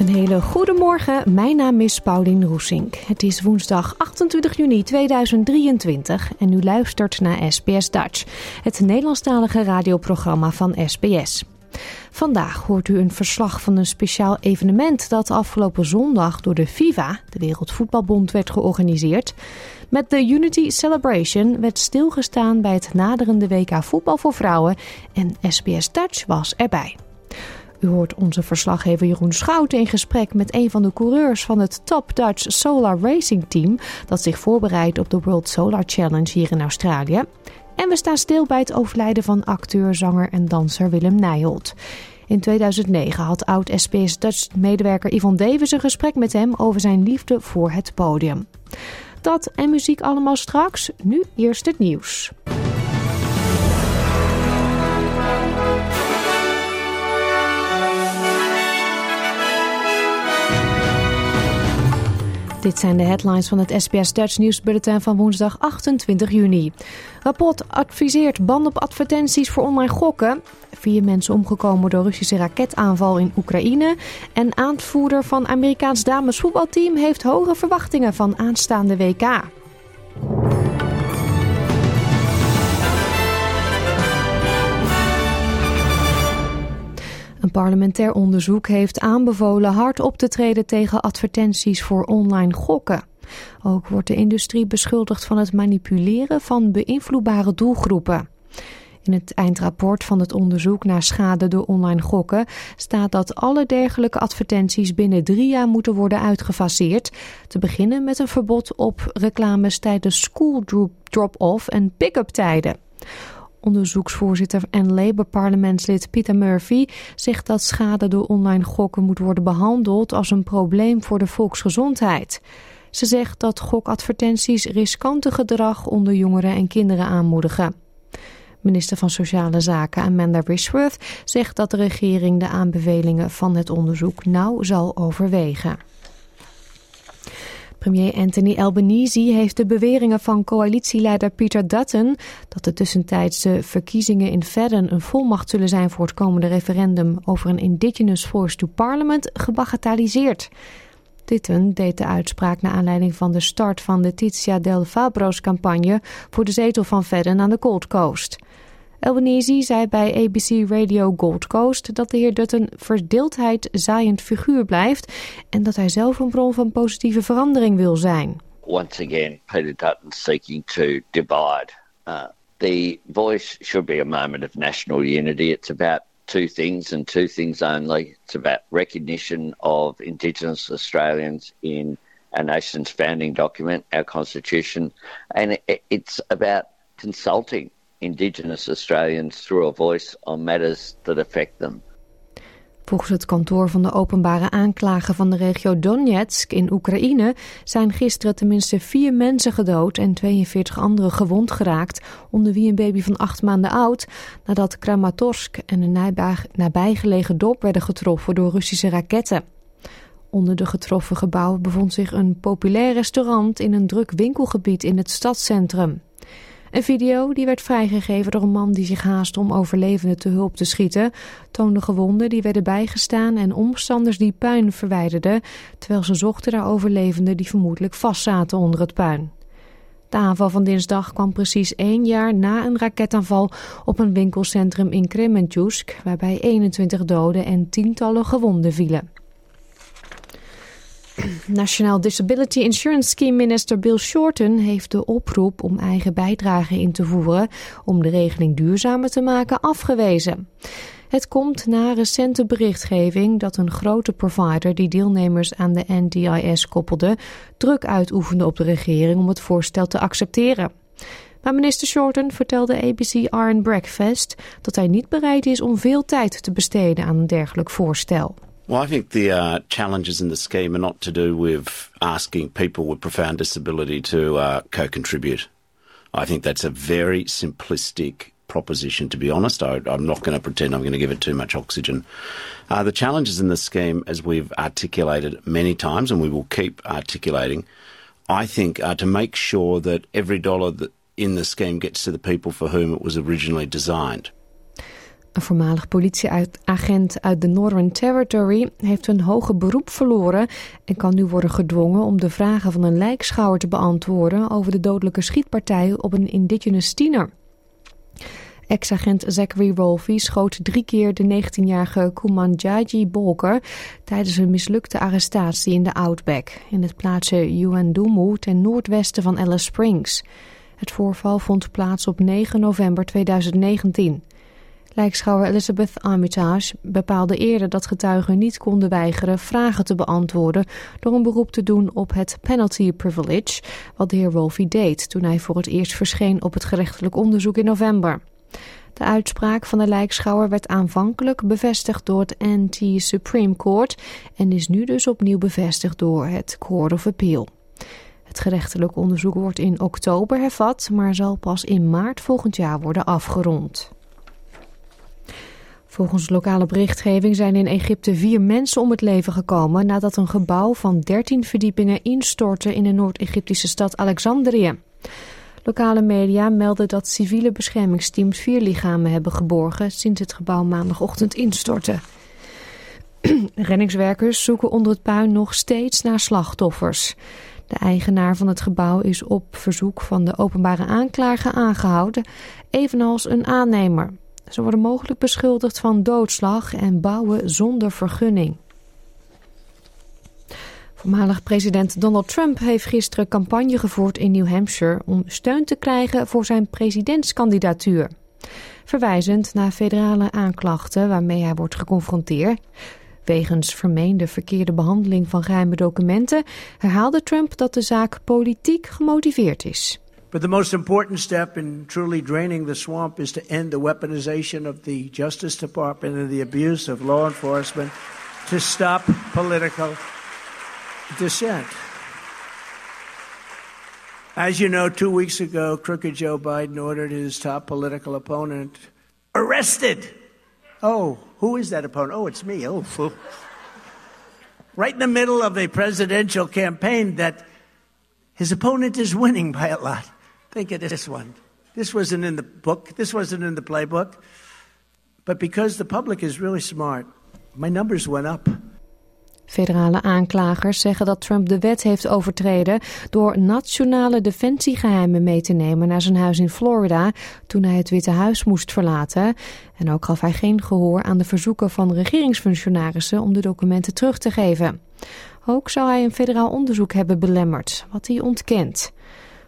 Een hele goede morgen. Mijn naam is Paulien Roesink. Het is woensdag 28 juni 2023 en u luistert naar SBS Dutch, het Nederlandstalige radioprogramma van SBS. Vandaag hoort u een verslag van een speciaal evenement dat afgelopen zondag door de FIFA, de Wereldvoetbalbond, werd georganiseerd. Met de Unity Celebration werd stilgestaan bij het naderende WK voetbal voor vrouwen en SBS Dutch was erbij. U hoort onze verslaggever Jeroen Schouten in gesprek met een van de coureurs van het Top Dutch Solar Racing Team dat zich voorbereidt op de World Solar Challenge hier in Australië. En we staan stil bij het overlijden van acteur, zanger en danser Willem Nijholt. In 2009 had oud-SBS Dutch-medewerker Yvonne Davis een gesprek met hem over zijn liefde voor het podium. Dat en muziek allemaal straks. Nu eerst het nieuws. Dit zijn de headlines van het SBS Dutch nieuwsbulletin van woensdag 28 juni. Rapport adviseert ban op advertenties voor online gokken. Vier mensen omgekomen door Russische raketaanval in Oekraïne. En aanvoerder van Amerikaans damesvoetbalteam heeft hoge verwachtingen van aanstaande WK. Een parlementair onderzoek heeft aanbevolen hard op te treden tegen advertenties voor online gokken. Ook wordt de industrie beschuldigd van het manipuleren van beïnvloedbare doelgroepen. In het eindrapport van het onderzoek naar schade door online gokken staat dat alle dergelijke advertenties binnen drie jaar moeten worden uitgefaseerd. Te beginnen met een verbod op reclames tijdens school drop-off en pick-up tijden. Onderzoeksvoorzitter en Labour-parlementslid Peter Murphy zegt dat schade door online gokken moet worden behandeld als een probleem voor de volksgezondheid. Ze zegt dat gokadvertenties riskante gedrag onder jongeren en kinderen aanmoedigen. Minister van Sociale Zaken Amanda Rishworth zegt dat de regering de aanbevelingen van het onderzoek nauw zal overwegen. Premier Anthony Albanese heeft de beweringen van coalitieleider Peter Dutton dat de tussentijdse verkiezingen in Fedden een volmacht zullen zijn voor het komende referendum over een Indigenous Force to Parliament gebagatelliseerd. Dutton deed de uitspraak naar aanleiding van de start van de Tizia del Fabro's campagne voor de zetel van Fedden aan de Gold Coast. Albanese zei bij ABC Radio Gold Coast dat de heer Dutton verdeeldheid zaaiend figuur blijft en dat hij zelf een bron van positieve verandering wil zijn. Once again, Peter Dutton seeking to divide. Uh, the voice should be a moment of national unity. It's about two things and two things only. It's about recognition of Indigenous Australians in our nation's founding document, our constitution, and it's about consulting Indigenous Australians through a voice on matters that affect them. Volgens het kantoor van de openbare aanklager van de regio Donetsk in Oekraïne zijn gisteren tenminste vier mensen gedood en 42 anderen gewond geraakt, onder wie een baby van acht maanden oud, nadat Kramatorsk en een nabijgelegen dorp werden getroffen door Russische raketten. Onder de getroffen gebouwen bevond zich een populair restaurant in een druk winkelgebied in het stadscentrum. Een video die werd vrijgegeven door een man die zich haastte om overlevenden te hulp te schieten, toonde gewonden die werden bijgestaan en omstanders die puin verwijderden, terwijl ze zochten naar overlevenden die vermoedelijk vastzaten onder het puin. De aanval van dinsdag kwam precies één jaar na een raketaanval op een winkelcentrum in Kremenchuk, waarbij 21 doden en tientallen gewonden vielen. National Disability Insurance Scheme minister Bill Shorten heeft de oproep om eigen bijdrage in te voeren om de regeling duurzamer te maken afgewezen. Het komt na recente berichtgeving dat een grote provider die deelnemers aan de NDIS koppelde druk uitoefende op de regering om het voorstel te accepteren. Maar minister Shorten vertelde ABC Iron Breakfast dat hij niet bereid is om veel tijd te besteden aan een dergelijk voorstel. Well, I think the uh, challenges in the scheme are not to do with asking people with profound disability to uh, co contribute. I think that's a very simplistic proposition, to be honest. I, am not going to pretend I'm going to give it too much oxygen. Uh, the challenges in the scheme, as we've articulated many times, and we will keep articulating, I think, are to make sure that every dollar that in the scheme gets to the people for whom it was originally designed. Een voormalig politieagent uit de Northern Territory heeft een hoge beroep verloren en kan nu worden gedwongen om de vragen van een lijkschouwer te beantwoorden over de dodelijke schietpartij op een indigenous tiener. Ex-agent Zachary Rolfe schoot drie keer de 19-jarige Kumanjaji Bolker tijdens een mislukte arrestatie in de Outback in het plaatsje Yuandumu ten noordwesten van Alice Springs. Het voorval vond plaats op 9 november 2019. Lijkschouwer Elizabeth Armitage bepaalde eerder dat getuigen niet konden weigeren vragen te beantwoorden door een beroep te doen op het penalty privilege, wat de heer Wolfie deed toen hij voor het eerst verscheen op het gerechtelijk onderzoek in november. De uitspraak van de lijkschouwer werd aanvankelijk bevestigd door het NT-Supreme Court en is nu dus opnieuw bevestigd door het Court of Appeal. Het gerechtelijk onderzoek wordt in oktober hervat, maar zal pas in maart volgend jaar worden afgerond. Volgens lokale berichtgeving zijn in Egypte vier mensen om het leven gekomen nadat een gebouw van 13 verdiepingen instortte in de Noord-Egyptische stad Alexandrië. Lokale media melden dat civiele beschermingsteams vier lichamen hebben geborgen sinds het gebouw maandagochtend instortte. Renningswerkers zoeken onder het puin nog steeds naar slachtoffers. De eigenaar van het gebouw is op verzoek van de openbare aanklager aangehouden, evenals een aannemer. Ze worden mogelijk beschuldigd van doodslag en bouwen zonder vergunning. Voormalig president Donald Trump heeft gisteren campagne gevoerd in New Hampshire om steun te krijgen voor zijn presidentskandidatuur. Verwijzend naar federale aanklachten waarmee hij wordt geconfronteerd. Wegens vermeende verkeerde behandeling van geheime documenten herhaalde Trump dat de zaak politiek gemotiveerd is. But the most important step in truly draining the swamp is to end the weaponization of the Justice Department and the abuse of law enforcement to stop political dissent. As you know, two weeks ago, crooked Joe Biden ordered his top political opponent arrested. Oh, who is that opponent? Oh, it's me. Oh, fool. Right in the middle of a presidential campaign that his opponent is winning by a lot. Think of this one. This wasn't in the book, this wasn't in the playbook. But because the public is really smart, my numbers went up. Federale aanklagers zeggen dat Trump de wet heeft overtreden door nationale defensiegeheimen mee te nemen naar zijn huis in Florida toen hij het Witte Huis moest verlaten. En ook gaf hij geen gehoor aan de verzoeken van regeringsfunctionarissen om de documenten terug te geven. Ook zou hij een federaal onderzoek hebben belemmerd, wat hij ontkent.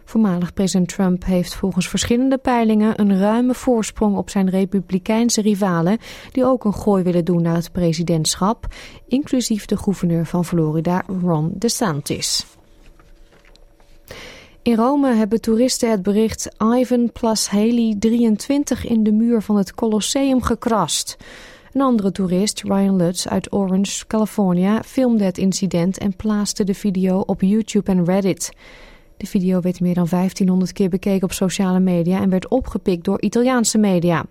Voormalig president Trump heeft volgens verschillende peilingen een ruime voorsprong op zijn republikeinse rivalen die ook een gooi willen doen naar het presidentschap, inclusief de gouverneur van Florida Ron DeSantis. In Rome hebben toeristen het bericht Ivan plus Haley 23 in de muur van het Colosseum gekrast. Een andere toerist, Ryan Lutz uit Orange, California, filmde het incident en plaatste de video op YouTube en Reddit. De video werd meer dan 1500 keer bekeken op sociale media en werd opgepikt door Italiaanse media.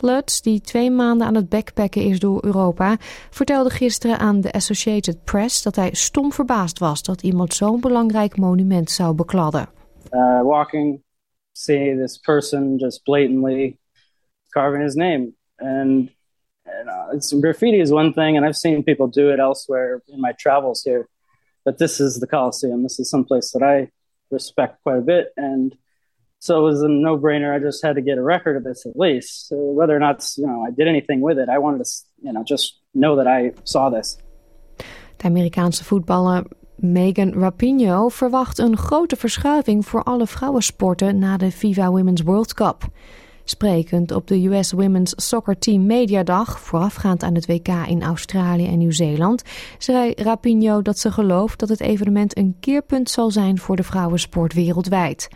Lutz, die twee maanden aan het backpacken is door Europa, vertelde gisteren aan de Associated Press dat hij stom verbaasd was dat iemand zo'n belangrijk monument zou bekladden. Uh, walking, see this person just blatantly carving his name. And it's, graffiti is one thing, and I've seen people do it elsewhere in my travels here. But this is the Coliseum. This is someplace that I respect quite a bit. And so it was a no brainer. I just had to get a record of this at least. So whether or not you know I did anything with it, I wanted to you know just know that I saw this. De Amerikaanse voetballer Megan Rapinoe verwacht een grote verschuiving voor alle vrouwensporten na de FIFA Women's World Cup. Sprekend op de US Women's Soccer Team Mediadag, voorafgaand aan het WK in Australië en Nieuw-Zeeland, zei Rapinoe dat ze gelooft dat het evenement een keerpunt zal zijn voor de vrouwensport wereldwijd.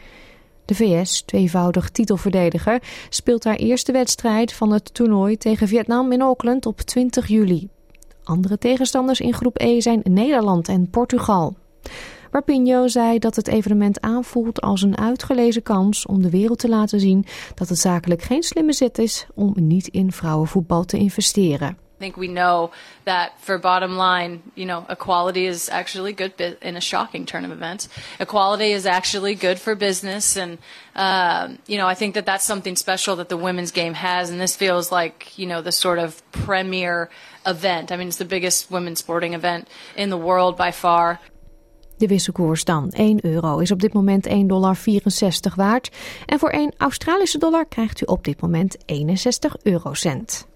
De VS, tweevoudig titelverdediger, speelt haar eerste wedstrijd van het toernooi tegen Vietnam in Auckland op 20 juli. Andere tegenstanders in groep E zijn Nederland en Portugal. Rapinho zei dat het evenement aanvoelt als een uitgelezen kans om de wereld te laten zien dat het zakelijk geen slimme zet is om niet in vrouwenvoetbal te investeren. I think we know that for bottom line, you know, equality is actually good in a shocking turn of events. Equality is actually good for business, and um, you know, I think that that's something special that the women's game has, and this feels like you know the sort of premier event. I mean, it's the biggest women's sporting event in the world by far. De wisselkoers dan. 1 euro is op dit moment 1,64 dollar waard. En voor 1 Australische dollar krijgt u op dit moment 61 eurocent.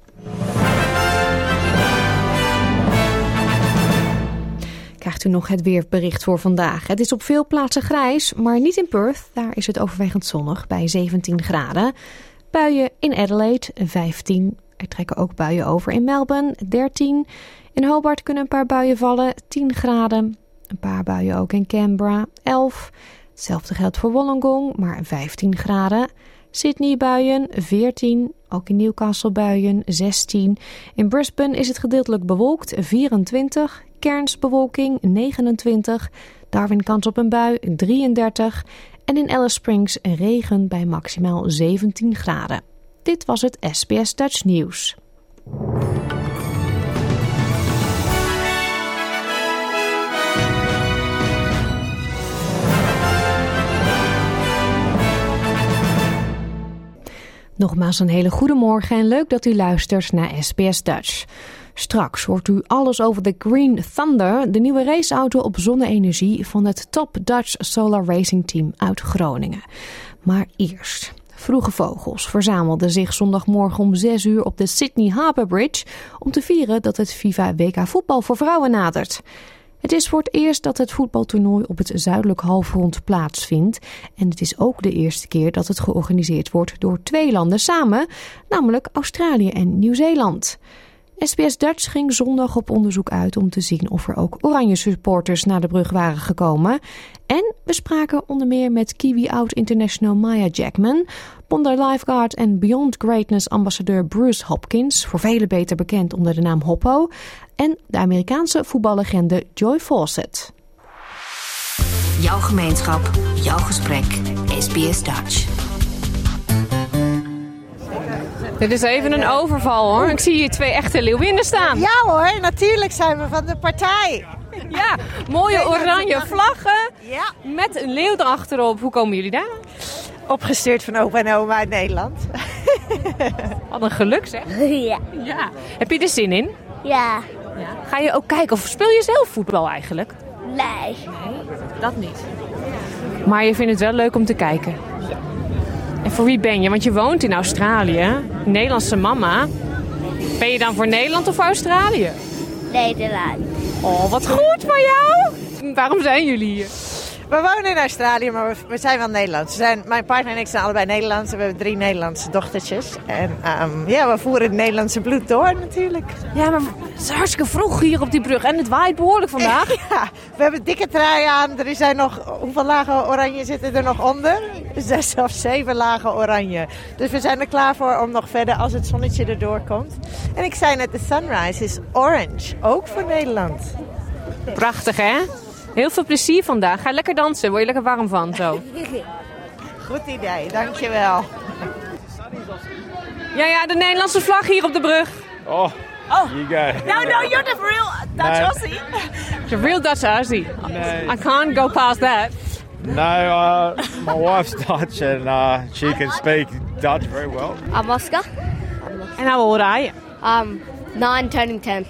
krijgt u nog het weerbericht voor vandaag. Het is op veel plaatsen grijs, maar niet in Perth. Daar is het overwegend zonnig bij 17 graden. Buien in Adelaide 15. Er trekken ook buien over in Melbourne 13. In Hobart kunnen een paar buien vallen 10 graden. Een paar buien ook in Canberra 11. Hetzelfde geldt voor Wollongong, maar 15 graden. Sydney buien 14, ook in Newcastle buien 16. In Brisbane is het gedeeltelijk bewolkt 24, Cairns bewolking 29, Darwin kans op een bui 33 en in Alice Springs regen bij maximaal 17 graden. Dit was het SBS Dutch Nieuws. Nogmaals een hele goede morgen en leuk dat u luistert naar SBS Dutch. Straks hoort u alles over de Green Thunder, de nieuwe raceauto op zonne-energie van het Top Dutch Solar Racing Team uit Groningen. Maar eerst. Vroege vogels verzamelden zich zondagmorgen om 6 uur op de Sydney Harbour Bridge om te vieren dat het FIFA WK voetbal voor vrouwen nadert. Het is voor het eerst dat het voetbaltoernooi op het zuidelijk halfrond plaatsvindt. En het is ook de eerste keer dat het georganiseerd wordt door twee landen samen, namelijk Australië en Nieuw-Zeeland. SBS Dutch ging zondag op onderzoek uit om te zien of er ook oranje supporters naar de brug waren gekomen. En we spraken onder meer met Kiwi Out International Maya Jackman, Bondi Lifeguard en Beyond Greatness ambassadeur Bruce Hopkins, voor velen beter bekend onder de naam Hoppo, en de Amerikaanse voetballegende Joy Fawcett. Jouw gemeenschap, jouw gesprek, SBS Dutch. Dit is even een overval hoor. Ik zie hier twee echte leeuwinnen staan. Ja hoor, natuurlijk zijn we van de partij. Ja, mooie oranje vlaggen. Ja. Met een leeuw erachterop. Hoe komen jullie daar? Opgestuurd van opa en oma uit Nederland. Wat een geluk zeg. Ja. ja. Heb je er zin in? Ja. ja. Ga je ook kijken of speel je zelf voetbal eigenlijk? Nee. Nee, dat niet. Maar je vindt het wel leuk om te kijken? En voor wie ben je? Want je woont in Australië. Nederlandse mama. Ben je dan voor Nederland of voor Australië? Nederland. Oh, wat goed van jou! Waarom zijn jullie hier? We wonen in Australië, maar we, zijn wel Nederlands. zijn, mijn partner en ik zijn allebei Nederlands. We hebben drie Nederlandse dochtertjes. En um, ja, we voeren het Nederlandse bloed door natuurlijk. Ja, maar het is hartstikke vroeg hier op die brug. En het waait behoorlijk vandaag. Ja, we hebben dikke trui aan. Er zijn nog, hoeveel lagen oranje zitten er nog onder? Zes of zeven lagen oranje. Dus we zijn er klaar voor om nog verder als het zonnetje erdoor komt. En ik zei net, de sunrise is orange. Ook voor Nederland. Prachtig, hè? Heel veel plezier vandaag. Ga lekker dansen. Word je lekker warm van zo. Goed idee, dankjewel. Ja, ja, de Nederlandse vlag hier op de brug. Oh, oh. you go. No, no, you're the real Dutch no. Aussie. The real Dutch Aussie. No. I can't go past that. No, uh, my wife's Dutch and uh, she can speak Dutch very well. I'm Oscar. And how old are you? Um, nine, turning ten.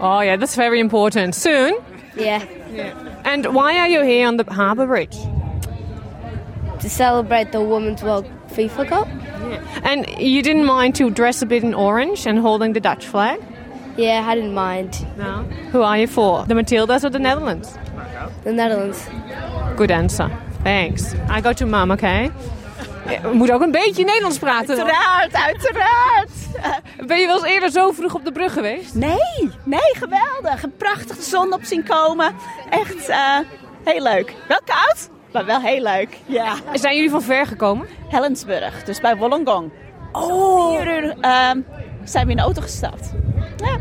Oh yeah, that's very important. Soon? Yeah. Yeah. And why are you here on the Harbour Bridge? To celebrate the Women's World FIFA Cup. Yeah. And you didn't mind to dress a bit in orange and holding the Dutch flag? Yeah, I didn't mind. No. Who are you for? The Matildas or the Netherlands? The Netherlands. Good answer. Thanks. I go to mom, okay? We moeten ook een beetje Nederlands praten. dan. Uiteraard, uiteraard. Ben je wel eens eerder zo vroeg op de brug geweest? Nee, nee, geweldig. Een prachtige zon op zien komen. Echt eh, heel leuk. Wel koud, maar wel heel leuk. Ja. Zijn jullie van ver gekomen? Helensburg, dus bij Wollongong. Oh. Vier uur ehm, zijn we in de auto gestapt. Ja.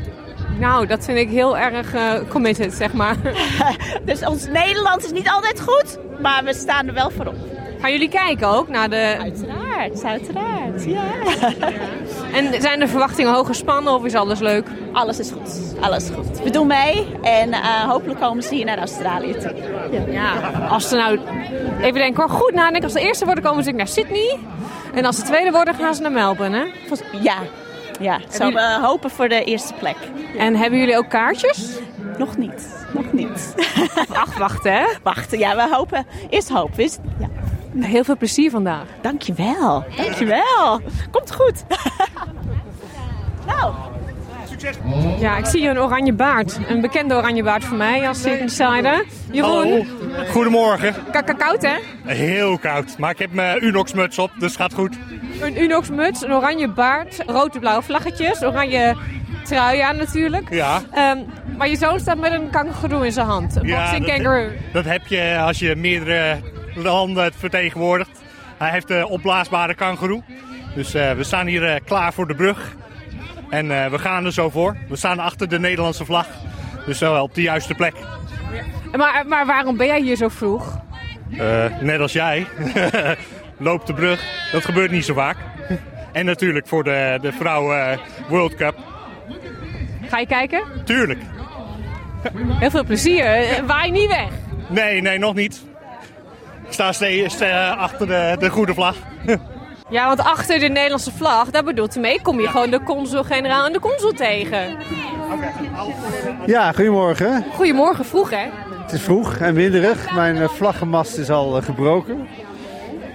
Nou, dat vind ik heel erg eh, committed, zeg maar. Dus ons Nederlands is niet altijd goed, maar we staan er wel voor op. Gaan jullie kijken ook naar de... Uiteraard, uiteraard, ja. En zijn de verwachtingen hoog gespannen of is alles leuk? Alles is goed, alles is goed. We doen mee en eh, hopelijk komen ze hier naar Australië toe. Ja, als ze nou... Even denken hoor, goed nadenken. Als de eerste worden komen ze naar Sydney. En als de tweede worden gaan ze naar Melbourne, hè? Ja, ja. Zo we hopen voor de eerste plek. En hebben jullie ook kaartjes? Nog niet, nog niet. Ach, wachten hè? Wachten, ja, we hopen. Eerst hoop, wist ja. Heel veel plezier vandaag. Dankjewel, dankjewel. Komt goed. nou, Ja, ik zie hier een oranje baard. Een bekende oranje baard voor mij als insider. Jeroen, Goedemorgen. ka- koud hè? Heel koud, maar ik heb mijn Unox muts op, dus het gaat goed. Een Unox muts, een oranje baard, rode blauwe vlaggetjes, oranje trui aan natuurlijk. Ja. Ehm, maar je zoon staat met een kangoeroe in zijn hand. Een boxing dat, kangaroo. dat heb je als je meerdere landen vertegenwoordigt. Hij heeft de opblaasbare kangoeroe. Dus eh, we staan hier eh, klaar voor de brug. En eh, we gaan er zo voor. We staan achter de Nederlandse vlag. Dus wel op de juiste plek. Maar, maar waarom ben jij hier zo vroeg? Eh, net als jij. Loop de brug. Dat gebeurt niet zo vaak. En natuurlijk voor de, de vrouwen World Cup. Ga je kijken? Tuurlijk. Heel veel plezier. Eh, Waai niet weg. Nee, nee, nog niet. Ik sta steeds eh, achter de, de goede vlag. Ja, want achter de Nederlandse vlag, daar bedoelt hij mee, kom je gewoon de consul-generaal en de consul tegen. Ja, goedemorgen. Goedemorgen, vroeg hè? Het is vroeg en winderig. Mijn eh, vlaggenmast is al eh, gebroken.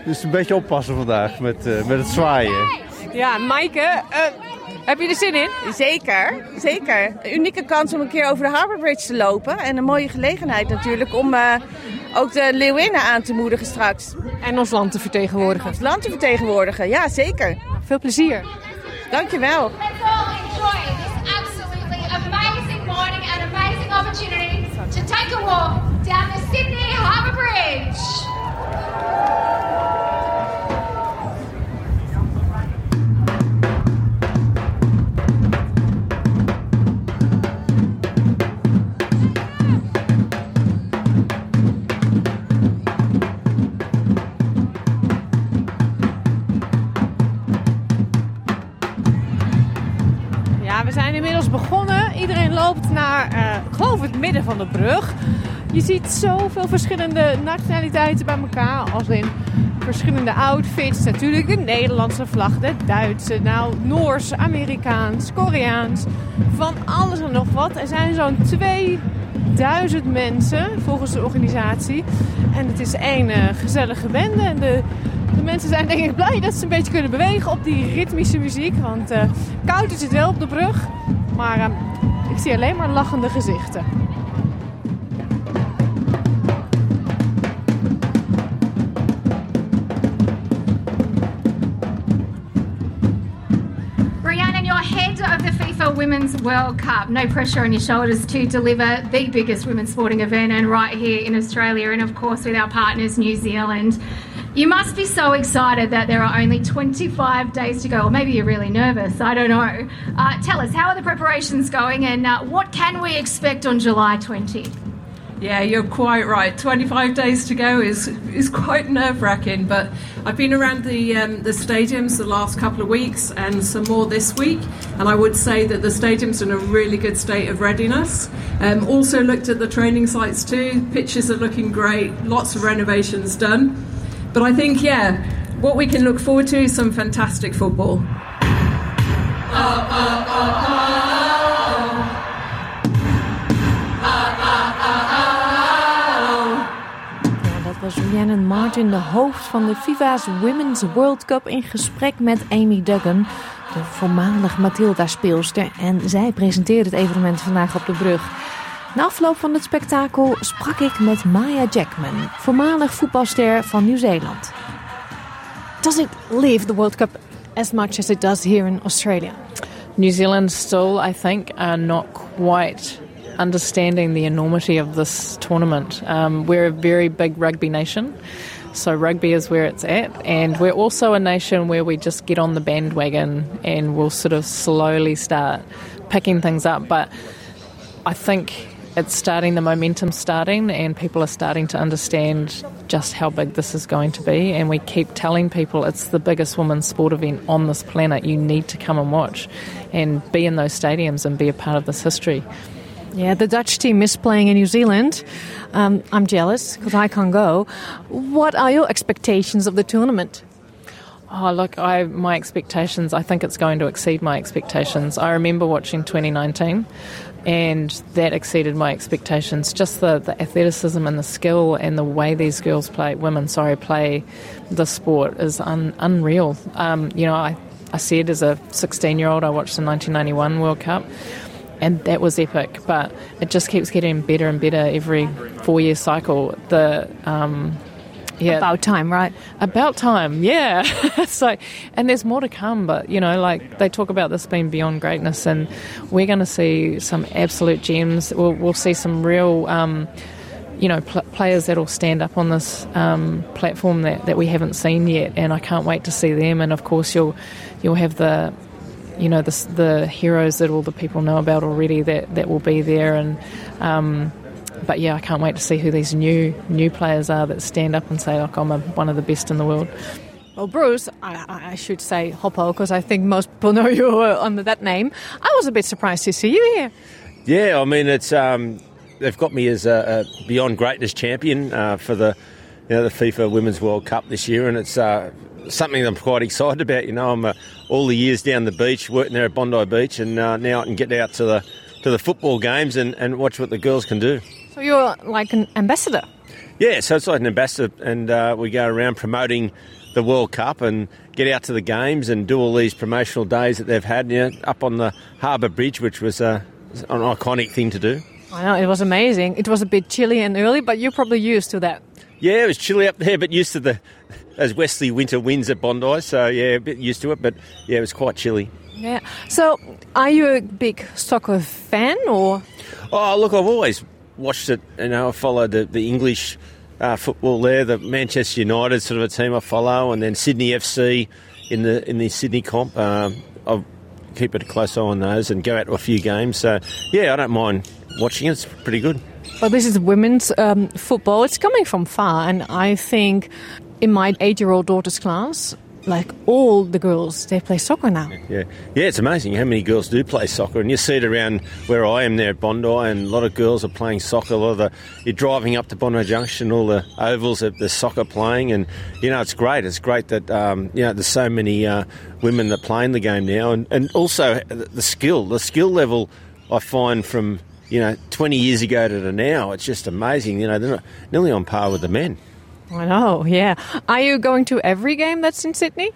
Dus een beetje oppassen vandaag met, eh, met het zwaaien. Ja, Maaike, eh, heb je er zin in? Zeker, zeker. Een unieke kans om een keer over de Harbour Bridge te lopen. En een mooie gelegenheid natuurlijk om eh, ook de Leeuwinnen aan te moedigen straks. En ons land te vertegenwoordigen. Ons land te vertegenwoordigen, ja zeker. Veel plezier. Dankjewel. enjoy this absolutely amazing morning and amazing opportunity to take a walk down the Sydney Harbour Bridge. We zijn inmiddels begonnen. Iedereen loopt naar, eh, geloof het midden van de brug. Je ziet zoveel verschillende nationaliteiten bij elkaar. Als in verschillende outfits. Natuurlijk de Nederlandse vlag, de Duitse, nou Noors, Amerikaans, Koreaans. Van alles en nog wat. Er zijn zo'n 2000 mensen volgens de organisatie. En het is één eh, gezellige bende. En de, de mensen zijn denk ik blij dat ze een beetje kunnen bewegen op die ritmische muziek. Want eh, koud is het wel op de brug. Maar eh, ik zie alleen maar lachende gezichten. Women's World Cup. No pressure on your shoulders to deliver the biggest women's sporting event and right here in Australia and of course with our partners New Zealand. You must be so excited that there are only 25 days to go, or maybe you're really nervous, I don't know. Uh, tell us, how are the preparations going and uh, what can we expect on July 20? Yeah, you're quite right. 25 days to go is is quite nerve wracking, but I've been around the um, the stadiums the last couple of weeks and some more this week, and I would say that the stadiums in a really good state of readiness. Um, also looked at the training sites too. Pitches are looking great. Lots of renovations done, but I think yeah, what we can look forward to is some fantastic football. Was Rhiannon Martin, de hoofd van de FIFA's Women's World Cup, in gesprek met Amy Duggan, de voormalig Matilda-speelster. En zij presenteerde het evenement vandaag op de brug. Na afloop van het spektakel sprak ik met Maya Jackman, voormalig voetbalster van Nieuw-Zeeland. Does it live the World Cup as much as it does here in Australia? New Zealand still, I think, are not quite understanding the enormity of this tournament. Um, we're a very big rugby nation. So rugby is where it's at, and we're also a nation where we just get on the bandwagon and we'll sort of slowly start picking things up. But I think it's starting, the momentum's starting, and people are starting to understand just how big this is going to be. And we keep telling people it's the biggest women's sport event on this planet. You need to come and watch and be in those stadiums and be a part of this history. Yeah, the Dutch team is playing in New Zealand. Um, I'm jealous because I can't go. What are your expectations of the tournament? Oh, look, I, my expectations, I think it's going to exceed my expectations. I remember watching 2019 and that exceeded my expectations. Just the, the athleticism and the skill and the way these girls play, women, sorry, play the sport is un, unreal. Um, you know, I, I said as a 16 year old, I watched the 1991 World Cup and that was epic. But it just keeps getting better and better every four year cycle. The um, yeah, about time, right? About time, yeah. so, and there's more to come, but you know, like they talk about this being beyond greatness, and we're going to see some absolute gems. We'll, we'll see some real. Um, you know, pl- players that'll stand up on this um, platform that, that we haven't seen yet, and I can't wait to see them. And of course, you'll you'll have the you know the, the heroes that all the people know about already that, that will be there and um, but yeah I can't wait to see who these new new players are that stand up and say "Look, I'm a, one of the best in the world well, Bruce, I, I should say Hoppo because I think most people know you under that name. I was a bit surprised to see you here. Yeah, I mean, it's um, they've got me as a, a beyond greatness champion uh, for the you know the FIFA Women's World Cup this year, and it's uh, something I'm quite excited about. You know, I'm uh, all the years down the beach, working there at Bondi Beach, and uh, now I can get out to the to the football games and, and watch what the girls can do. So you're like an ambassador. Yeah, so it's like an ambassador, and uh, we go around promoting the World Cup and get out to the games and do all these promotional days that they've had. You know, up on the Harbour Bridge, which was uh, an iconic thing to do. I know it was amazing. It was a bit chilly and early, but you're probably used to that. Yeah, it was chilly up there, but used to the those westerly winter winds at Bondi. So yeah, a bit used to it, but yeah, it was quite chilly. Yeah. So, are you a big soccer fan or? Oh, look, I've always watched it. You know, I followed the, the English uh, football there, the Manchester United sort of a team I follow, and then Sydney FC in the in the Sydney comp. Um, I keep it a close eye on those and go out to a few games. So yeah, I don't mind watching it. It's pretty good. Well, this is women's um, football. It's coming from far, and I think in my eight-year-old daughter's class, like all the girls, they play soccer now. Yeah, yeah, it's amazing how many girls do play soccer, and you see it around where I am there at Bondi, and a lot of girls are playing soccer. A lot of the you're driving up to Bondi Junction, all the ovals the soccer playing, and you know it's great. It's great that um, you know there's so many uh, women that play in the game now, and, and also the skill, the skill level I find from you know 20 years ago to now, it's just amazing. You know they're nearly on par with the men. I know, yeah. Are you going to every game that's in Sydney?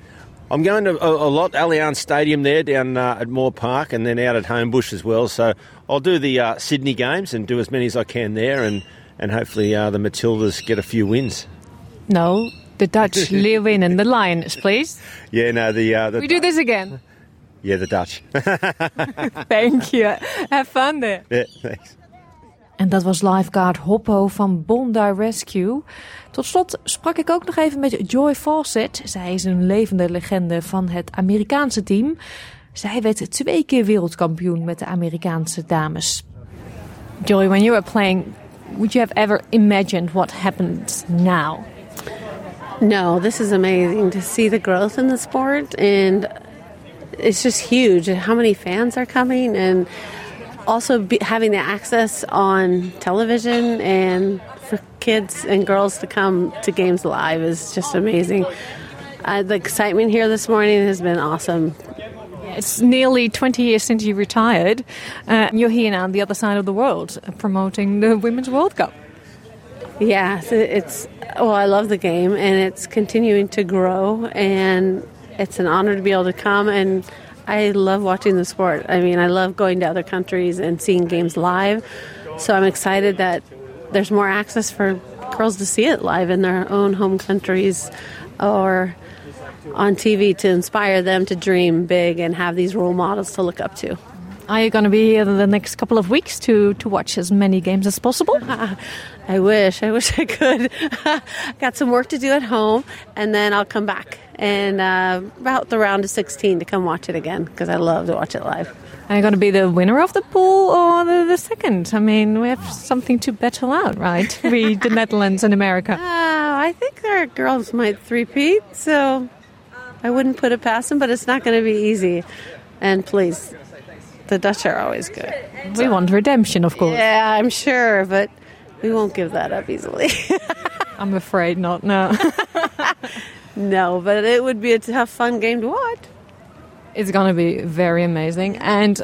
I'm going to a, a lot, Allianz Stadium there down uh, at Moore Park and then out at Homebush as well. So I'll do the uh, Sydney games and do as many as I can there and, and hopefully uh, the Matildas get a few wins. No, the Dutch live in and the Lions, please. Yeah, no, the... Uh, the we do this again. Yeah, the Dutch. Thank you. Have fun there. Yeah, thanks. En dat was lifeguard Hoppo van Bondi Rescue. Tot slot sprak ik ook nog even met Joy Fawcett. Zij is een levende legende van het Amerikaanse team. Zij werd twee keer wereldkampioen met de Amerikaanse dames. Joy, when you were playing, would you have ever imagined what happens now? No, this is amazing to see the growth in the sport, and it's just huge. How many fans are coming, and also be, having the access on television and for kids and girls to come to games live is just amazing. Uh, the excitement here this morning has been awesome. It's nearly 20 years since you retired. Uh, you're here now on the other side of the world uh, promoting the Women's World Cup. Yeah, it's well, I love the game and it's continuing to grow, and it's an honor to be able to come and I love watching the sport. I mean, I love going to other countries and seeing games live, So I'm excited that there's more access for girls to see it live in their own home countries or on TV to inspire them to dream big and have these role models to look up to. Are you going to be here the next couple of weeks to, to watch as many games as possible? I wish. I wish I could. Got some work to do at home, and then I'll come back and uh, about the round of 16 to come watch it again because I love to watch it live. Are you going to be the winner of the pool or the, the second? I mean, we have something to battle out, right? we, the Netherlands and America. Uh, I think our girls might three-peat, so I wouldn't put it past them, but it's not going to be easy. And please, the Dutch are always good. We want redemption, of course. Yeah, I'm sure, but we won't give that up easily. I'm afraid not, no. no, but it would be a tough, fun game to watch. It's going to be very amazing. And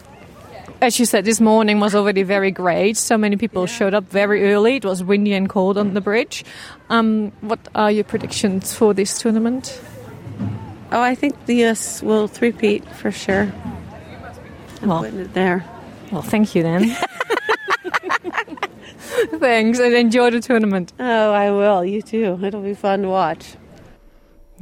as you said, this morning was already very great. So many people showed up very early. It was windy and cold on the bridge. Um, what are your predictions for this tournament? Oh, I think the US will three-peat for sure. I'm Well. putting it there. Well, thank you then. Thanks and enjoy the tournament. Oh, I will. You too. It'll be fun to watch.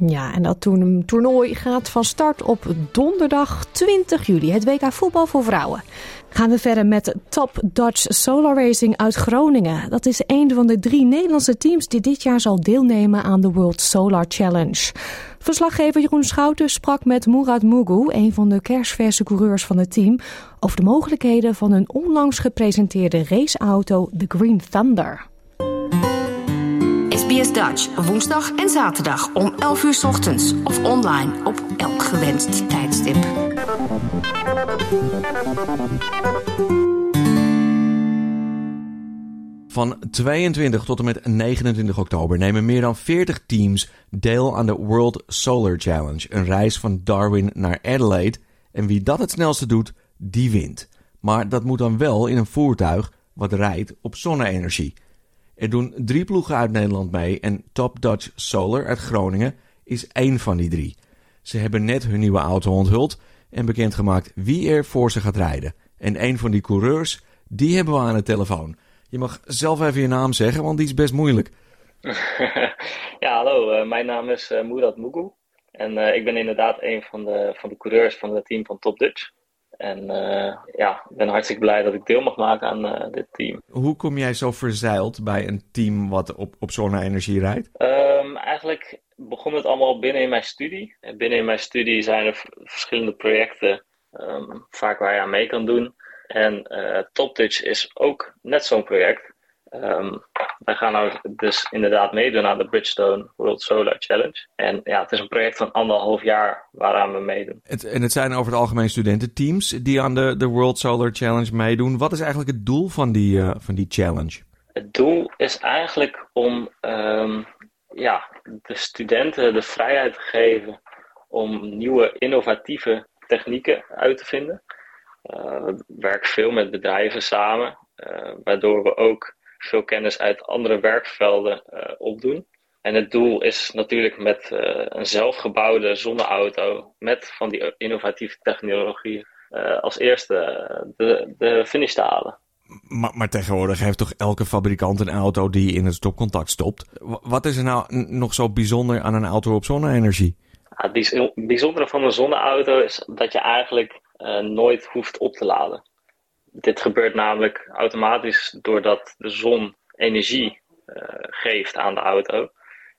Ja, en dat toerno- toernooi gaat van start op donderdag 20 juli, het WK voetbal voor vrouwen. Gaan we verder met Top Dutch Solar Racing uit Groningen. Dat is een van de drie Nederlandse teams die dit jaar zal deelnemen aan de World Solar Challenge. Verslaggever Jeroen Schouten sprak met Murat Mugu, een van de kerstverse coureurs van het team, over de mogelijkheden van een onlangs gepresenteerde raceauto, de Green Thunder. SBS Dutch, woensdag en zaterdag om 11 uur ochtends of online op elk gewenst tijdstip. Van 22 tot en met 29 oktober nemen meer dan 40 teams deel aan de World Solar Challenge. Een reis van Darwin naar Adelaide. En wie dat het snelste doet, die wint. Maar dat moet dan wel in een voertuig wat rijdt op zonne-energie. Er doen drie ploegen uit Nederland mee en Top Dutch Solar uit Groningen is één van die drie. Ze hebben net hun nieuwe auto onthuld en bekendgemaakt wie er voor ze gaat rijden. En een van die coureurs, die hebben we aan de telefoon. Je mag zelf even je naam zeggen, want die is best moeilijk. ja, hallo. eh, mijn naam is eh Murat Mugu. En eh, ik ben inderdaad een van de, van de coureurs van het team van Top Dutch. En eh, ja, ik ben hartstikke blij dat ik deel mag maken aan eh, dit team. Hoe kom jij zo verzeild bij een team wat op, op zonne-energie rijdt? Ehm, eigenlijk begon het allemaal binnen in mijn studie. En binnen in mijn studie zijn er verschillende projecten, ehm, vaak waar je aan mee kan doen. En Dutch is ook net zo'n project. Ehm, wij gaan nou dus inderdaad meedoen aan de Bridgestone World Solar Challenge. En ja, het is een project van anderhalf jaar waaraan we meedoen. Het, en het zijn over het algemeen studententeams die aan de, de World Solar Challenge meedoen. Wat is eigenlijk het doel van die, eh, van die challenge? Het doel is eigenlijk om ehm, ja, de studenten de vrijheid te geven om nieuwe innovatieve technieken uit te vinden. Eh, we werken veel met bedrijven samen, eh, waardoor we ook veel kennis uit andere werkvelden eh, opdoen. En het doel is natuurlijk met eh, een zelfgebouwde zonneauto met van die innovatieve technologie eh, als eerste de, de finish te halen. Maar, maar tegenwoordig heeft toch elke fabrikant een auto die in het stopcontact stopt. Wa- Wat is er nou nog zo bijzonder aan een auto op zonne-energie? Ja, het bijz- bijzondere van een zonneauto is dat je eigenlijk nooit hoeft op te laden. Dit gebeurt namelijk automatisch doordat de zon energie eh, geeft aan de auto.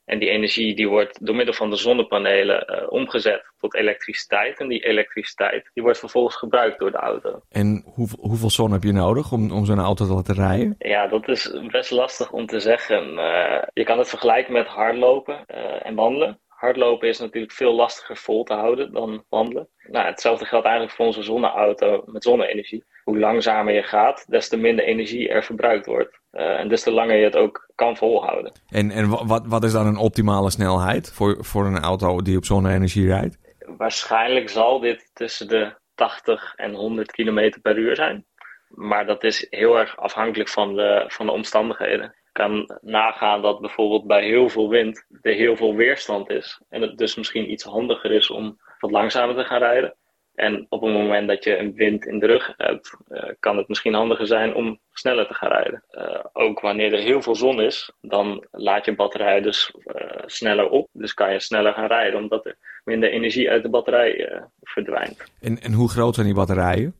En die energie die wordt door middel van de zonnepanelen eh, omgezet tot elektriciteit. En die elektriciteit die wordt vervolgens gebruikt door de auto. En hoeveel, hoeveel zon heb je nodig om, om zo'n auto te laten rijden? Ja, dat is best lastig om te zeggen. Eh, je kan het vergelijken met hardlopen en wandelen. Hardlopen is natuurlijk veel lastiger vol te houden dan wandelen. Nou, hetzelfde geldt eigenlijk voor onze zonneauto met zonne-energie. Hoe langzamer je gaat, des te minder energie er verbruikt wordt. Eh, en des te langer je het ook kan volhouden. En, en wa- wat, wat is dan een optimale snelheid voor, voor een auto die op zonne-energie rijdt? Waarschijnlijk zal dit tussen de 80 en 100 km per uur zijn. Maar dat is heel erg afhankelijk van de, van de omstandigheden. Ik kan nagaan dat bijvoorbeeld bij heel veel wind er heel veel weerstand is. En het dus misschien iets handiger is om wat langzamer te gaan rijden. En op het moment dat je een wind in de rug hebt, uh, kan het misschien handiger zijn om sneller te gaan rijden. Uh, ook wanneer er heel veel zon is, dan laat je batterij dus uh, sneller op. Dus kan je sneller gaan rijden, omdat er minder energie uit de batterij verdwijnt. En, en hoe groot zijn die batterijen?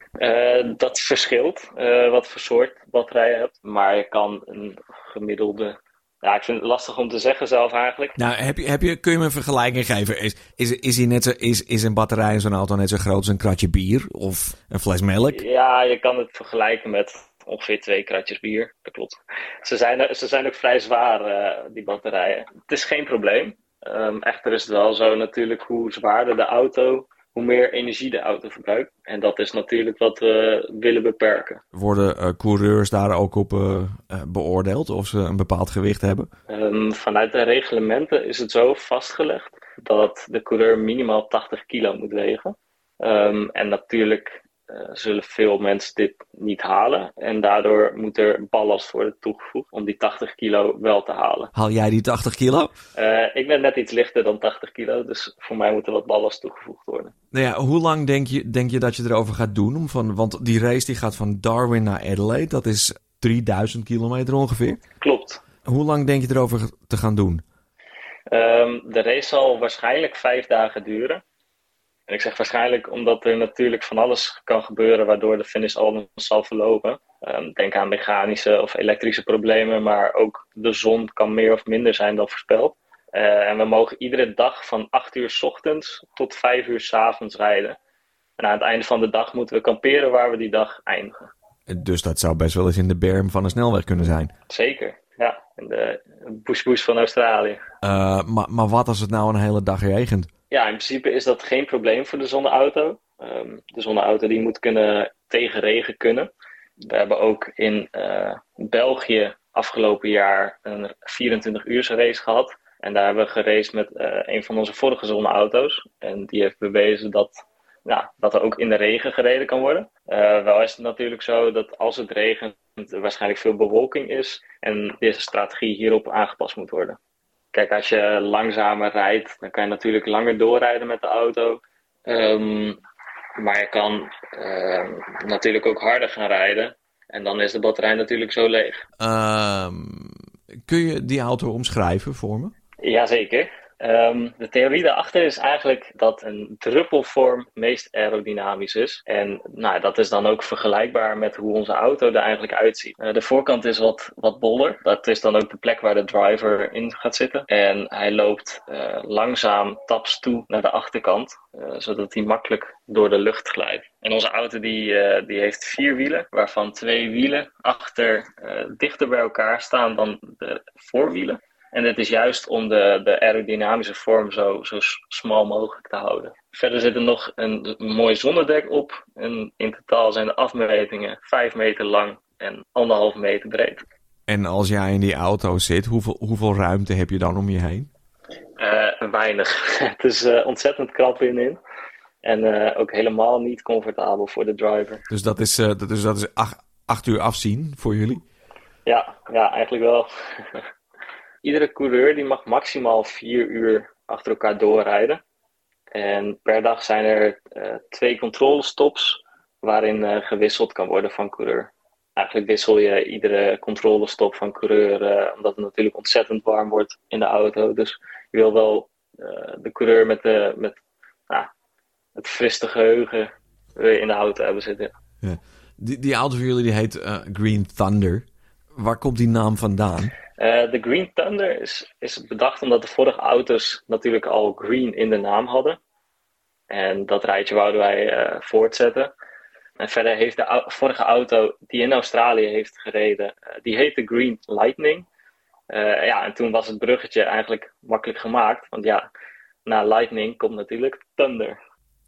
dat verschilt wat voor soort batterij je hebt. Maar je kan een gemiddelde ja, ik vind het lastig om te zeggen zelf eigenlijk. Nou, heb je, heb je, kun je me een vergelijking geven? Is, is, is, hij net zo, is, is een batterij in zo'n auto net zo groot als een kratje bier of een fles melk? Ja, je kan het vergelijken met ongeveer twee kratjes bier. Dat klopt. Ze zijn, ze zijn ook vrij zwaar, uh, die batterijen. Het is geen probleem. Um, echter is het wel zo natuurlijk hoe zwaarder de auto, hoe meer energie de auto verbruikt. En dat is natuurlijk wat we willen beperken. Worden uh, coureurs daar ook op uh, beoordeeld of ze een bepaald gewicht hebben? Um, vanuit de reglementen is het zo vastgelegd dat de coureur minimaal 80 kilo moet wegen. Um, en natuurlijk zullen veel mensen dit niet halen. En daardoor moet er ballast worden toegevoegd om die 80 kilo wel te halen. Haal jij die 80 kilo? Uh, ik ben net iets lichter dan 80 kilo, dus voor mij moet er wat ballast toegevoegd worden. Nou ja, hoe lang denk je, denk je dat je erover gaat doen? Om van, want die race die gaat van Darwin naar Adelaide, dat is 3000 kilometer ongeveer. Klopt. Hoe lang denk je erover te gaan doen? Um, de race zal waarschijnlijk vijf dagen duren. En ik zeg waarschijnlijk omdat er natuurlijk van alles kan gebeuren waardoor de finish al zal verlopen. Um, denk aan mechanische of elektrische problemen, maar ook de zon kan meer of minder zijn dan voorspeld. Uh, en we mogen iedere dag van 8 uur s ochtends tot 5 uur s avonds rijden. En aan het einde van de dag moeten we kamperen waar we die dag eindigen. Dus dat zou best wel eens in de berm van een snelweg kunnen zijn. Zeker, ja. In de bush bush van Australië. Uh, maar, maar wat als het nou een hele dag regent? Ja, in principe is dat geen probleem voor de zonneauto. Um, de zonneauto die moet kunnen tegen regen kunnen. We hebben ook in uh, België afgelopen jaar een 24 uur race gehad. En daar hebben we geraced met uh, een van onze vorige zonneauto's. En die heeft bewezen dat, ja, dat er ook in de regen gereden kan worden. Uh, wel is het natuurlijk zo dat als het regent er waarschijnlijk veel bewolking is. En deze strategie hierop aangepast moet worden. Kijk, als je langzamer rijdt, dan kan je natuurlijk langer doorrijden met de auto. Um, maar je kan uh, natuurlijk ook harder gaan rijden. En dan is de batterij natuurlijk zo leeg. Um, kun je die auto omschrijven voor me? Jazeker. Um, de theorie daarachter is eigenlijk dat een druppelvorm meest aerodynamisch is. En nou, dat is dan ook vergelijkbaar met hoe onze auto er eigenlijk uitziet. Uh, de voorkant is wat, wat boller. Dat is dan ook de plek waar de driver in gaat zitten. En hij loopt uh, langzaam taps toe naar de achterkant. Uh, zodat hij makkelijk door de lucht glijdt. En onze auto die, die heeft vier wielen, waarvan twee wielen achter dichter bij elkaar staan dan de voorwielen. En dit is juist om de, de aerodynamische vorm zo, zo smal mogelijk te houden. Verder zit er nog een, mooi zonnedek op. En in totaal zijn de afmetingen 5 meter lang en anderhalf meter breed. En als jij in die auto zit, hoeveel, hoeveel ruimte heb je dan om je heen? Uh, weinig. Het is uh, ontzettend krap in. En uh, ook helemaal niet comfortabel voor de driver. Dus dat is, dat is, dat is acht, acht uur afzien voor jullie? Ja, ja eigenlijk wel. Iedere coureur die mag maximaal vier uur achter elkaar doorrijden. En per dag zijn er uh, twee controlestops waarin uh, gewisseld kan worden van coureur. Eigenlijk wissel je iedere controlestop van coureur, uh, omdat het natuurlijk ontzettend warm wordt in de auto. Dus je wil wel de coureur met, de, met het friste geheugen in de auto hebben zitten. Ja. Die, die auto voor jullie die heet Green Thunder. Waar komt die naam vandaan? Uh, de Green Thunder is, is bedacht omdat de vorige auto's natuurlijk al green in de naam hadden. En dat rijtje wouden wij uh, voortzetten. En verder heeft de vorige auto die in Australië heeft gereden, uh, die heette Green Lightning. ja, en toen was het bruggetje eigenlijk makkelijk gemaakt. Want ja, na Lightning komt natuurlijk Thunder.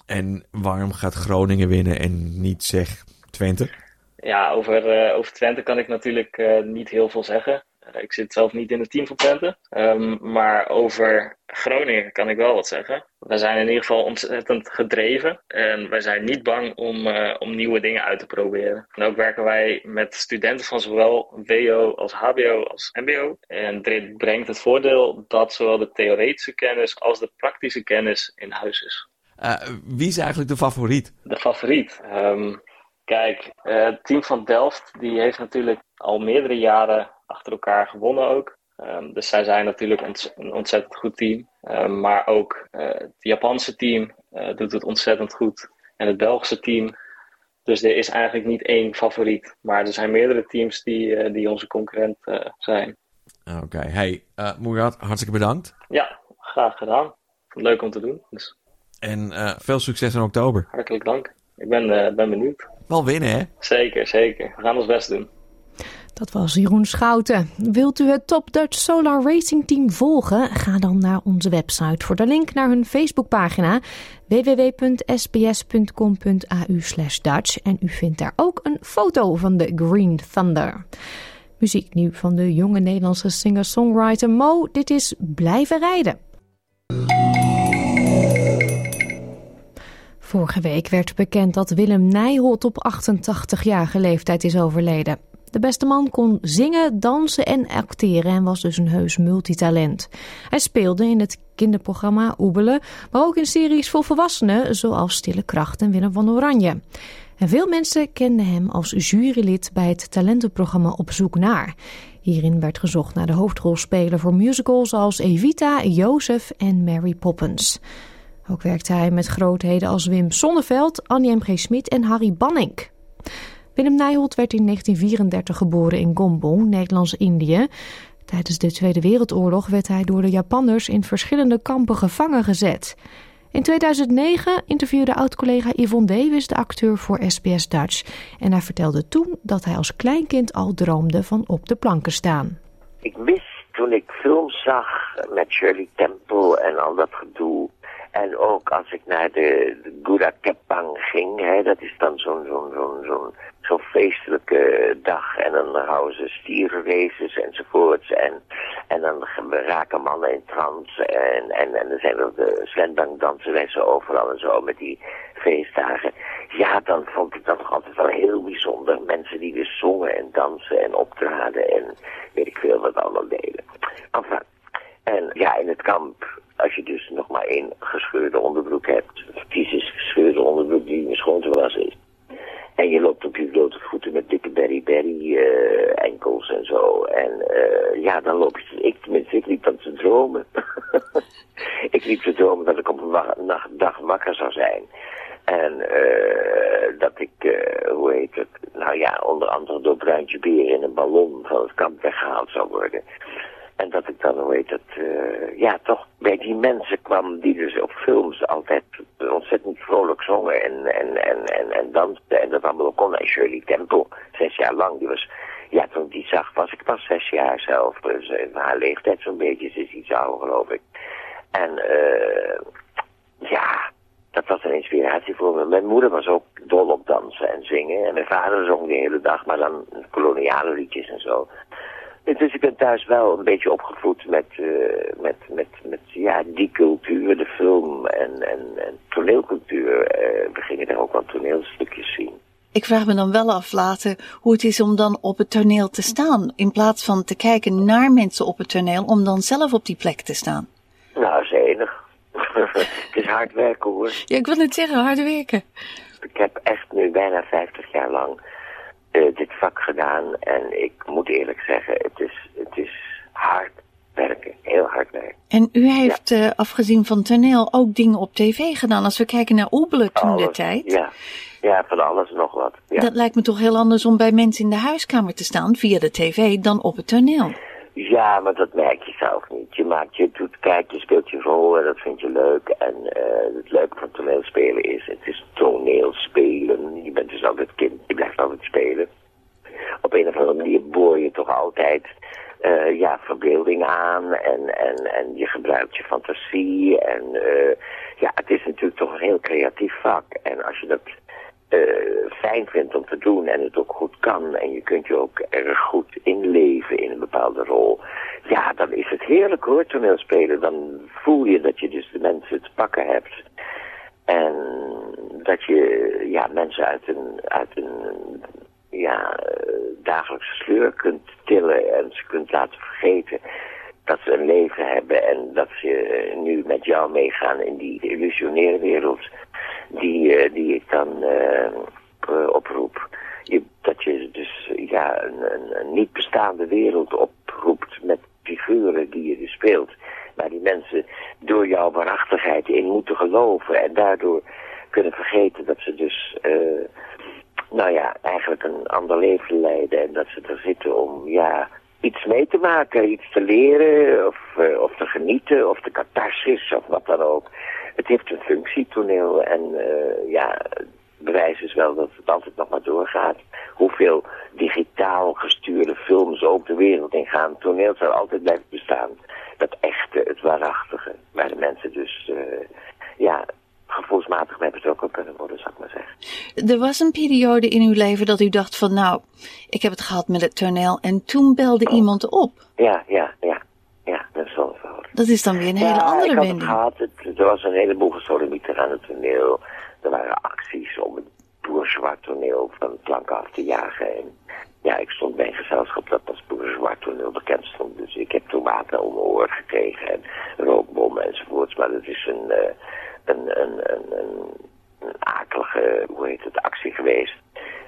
En waarom gaat Groningen winnen en niet zeg Twente? Ja, over, over Twente kan ik natuurlijk niet heel veel zeggen. Uh, ik zit zelf niet in het team van Twente. Um, maar over Groningen kan ik wel wat zeggen. Wij zijn in ieder geval ontzettend gedreven. En wij zijn niet bang om, uh, om nieuwe dingen uit te proberen. En ook werken wij met studenten van zowel WO als HBO als MBO. En dit brengt het voordeel dat zowel de theoretische kennis als de praktische kennis in huis is. Uh, wie is eigenlijk de favoriet? De favoriet? Um, kijk, uh, het team van Delft die heeft natuurlijk al meerdere jaren achter elkaar gewonnen ook. Um, dus zij zijn natuurlijk een ontzettend goed team. Um, maar ook uh, het Japanse team doet het ontzettend goed. En het Belgische team. Dus er is eigenlijk niet één favoriet. Maar er zijn meerdere teams die, die onze concurrent zijn. Oké, okay. hey uh, hartstikke bedankt. Ja, graag gedaan. Leuk om te doen. Dus. En veel succes in oktober. Hartelijk dank. Ik ben, ben benieuwd. Wel winnen, hè? Zeker, zeker. We gaan ons best doen. Dat was Jeroen Schouten. Wilt u het Top Dutch Solar Racing Team volgen? Ga dan naar onze website voor de link naar hun Facebookpagina www.sbs.com.au Dutch en u vindt daar ook een foto van de Green Thunder. Muziek nu van de jonge Nederlandse singer-songwriter Mo. Dit is Blijven rijden. Vorige week werd bekend dat Willem Nijholt op 88-jarige leeftijd is overleden. De beste man kon zingen, dansen en acteren en was dus een heus multitalent. Hij speelde in het kinderprogramma Oebelen, maar ook in series voor volwassenen zoals Stille Kracht en Willem van Oranje. En veel mensen kenden hem als jurylid bij het talentenprogramma Op Zoek Naar. Hierin werd gezocht naar de hoofdrolspeler voor musicals als Evita, Jozef en Mary Poppins. Ook werkte hij met grootheden als Wim Sonneveld, Annie M. G. Smit en Harry Banning. Willem Nijholt werd in 1934 geboren in Gombong, Nederlands-Indië. Tijdens de Tweede Wereldoorlog werd hij door de Japanners in verschillende kampen gevangen gezet. In 2009 interviewde oud-collega Yvonne Davis de acteur voor SBS Dutch. En hij vertelde toen dat hij als kleinkind al droomde van op de planken staan. Ik wist toen ik films zag met Shirley Temple en al dat gedoe en ook als ik naar de, de Gura Kepang ging, hè, dat is dan zo'n zo'n zo'n zo'n zo'n feestelijke dag. En dan houden ze stierenraces enzovoorts. En, en dan raken mannen in trance. En, en, en dan zijn er de slendangdanseressen overal en zo met die feestdagen. Ja, dan vond ik dat nog altijd wel heel bijzonder. Mensen die dus zongen en dansen en optraden en weet ik veel wat allemaal deden. Enfin, en ja, in het kamp als je dus nog maar één gescheurde onderbroek hebt, eens gescheurde onderbroek die niet schoon te wassen is. En je loopt op je blote voeten met berry-berry uh, enkels en zo. En uh, ja, dan loop je, ik tenminste, ik liep dan te dromen. ik liep te dromen dat ik op een dag wakker zou zijn. En uh, dat ik, hoe heet het, nou ja, onder andere door Bruintje Beer in een ballon van het kamp weggehaald zou worden. En dat ik dan, hoe heet het, ja, toch bij die mensen kwam die dus op films altijd vrolijk zongen en, en, en, en, en dansten. En dat allemaal kon. En Shirley Temple, zes jaar lang, die was, ja, toen ik die zag was ik pas zes jaar zelf. Dus uh, haar leeftijd zo'n beetje, ze is iets ouder geloof ik. En uh, ja, dat was een inspiratie voor me. Mijn moeder was ook dol op dansen en zingen. En mijn vader zong de hele dag, maar dan koloniale liedjes en zo. Dus ik ben thuis wel een beetje opgevoed met, uh, met, met, met ja, die cultuur, de film en, en, en toneelcultuur. Uh, we gingen daar ook wel toneelstukjes zien. Ik vraag me dan wel af later hoe het is om dan op het toneel te staan. In plaats van te kijken naar mensen op het toneel, om dan zelf op die plek te staan. Nou, zenig. het is hard werken hoor. Ja, ik wil het zeggen, hard werken. Ik heb echt nu bijna 50 jaar lang uh, dit vak gedaan. En ik moet eerlijk zeggen, het is, het is hard werken. Heel hard werken. En u heeft ja. uh, afgezien van toneel ook dingen op tv gedaan. Als we kijken naar Oebelen toen de tijd. Ja. ja, van alles nog wat. Ja. Dat lijkt me toch heel anders om bij mensen in de huiskamer te staan via de tv dan op het toneel. Ja, maar dat merk je zelf niet. Je maakt je doet, kijk, je speelt je rol en dat vind je leuk. En uh, het leuke van toneelspelen is, het is toneelspelen. Je bent dus altijd kind, je blijft altijd spelen. Op een of andere manier boor je toch altijd uh, ja, verbeelding aan en, en, en je gebruikt je fantasie. En uh, ja, het is natuurlijk toch een heel creatief vak. En als je dat uh, fijn vindt om te doen en het ook goed kan en je kunt je ook erg goed inleven in een bepaalde rol, ja, dan is het heerlijk hoor, toneelspelen. Dan voel je dat je dus de mensen te pakken hebt. En dat je ja, mensen uit een, uit een ja, dagelijkse sleur kunt tillen en ze kunt laten vergeten. Dat ze een leven hebben en dat ze nu met jou meegaan in die illusionaire wereld die, die ik dan oproep. Je, dat je dus ja, een, een, een niet bestaande wereld oproept met figuren die je dus speelt. Waar die mensen door jouw waarachtigheid in moeten geloven en daardoor kunnen vergeten dat ze dus, uh, nou ja, eigenlijk een ander leven leiden. En dat ze er zitten om, ja, iets mee te maken, iets te leren of, uh, of te genieten of de catharsis of wat dan ook. Het heeft een functie, toneel. En uh, ja, bewijs is wel dat het altijd nog maar doorgaat. Hoeveel digitaal gestuurde films ook de wereld in gaan. Toneel zal altijd blijven bestaan. Dat echte, het waarachtige. Waar de mensen dus, uh, ja, gevoelsmatig mee betrokken kunnen worden, zou ik maar zeggen. Er was een periode in uw leven dat u dacht van, nou, ik heb het gehad met het toneel. En toen belde iemand op. Ja, ja, ja. Ja, dat is wel zo. Dat is dan weer een hele andere ik had wending. Het gehad. Het, er was een heleboel gesodemieter aan het toneel. Er waren acties om het bourgeois toneel van het plank af te jagen. En ja, ik stond bij een gezelschap dat als bourgeois toneel bekend stond. Dus ik heb tomaten om mijn oor gekregen en rookbommen enzovoorts. Maar dat is een, uh, een, een, een, akelige, hoe heet het, actie geweest.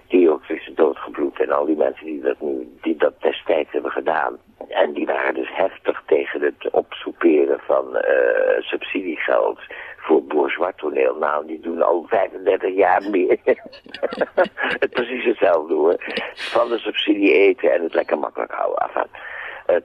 Die ook is doodgebloed. En al die mensen die dat nu, die dat destijds hebben gedaan. En die waren dus heftig tegen het opsoeperen van uh, subsidiegeld voor bourgeois toneel. Nou, die doen al 35 jaar meer. het precies hetzelfde hoor. Van de subsidie eten en het lekker makkelijk houden. Enfin, uh,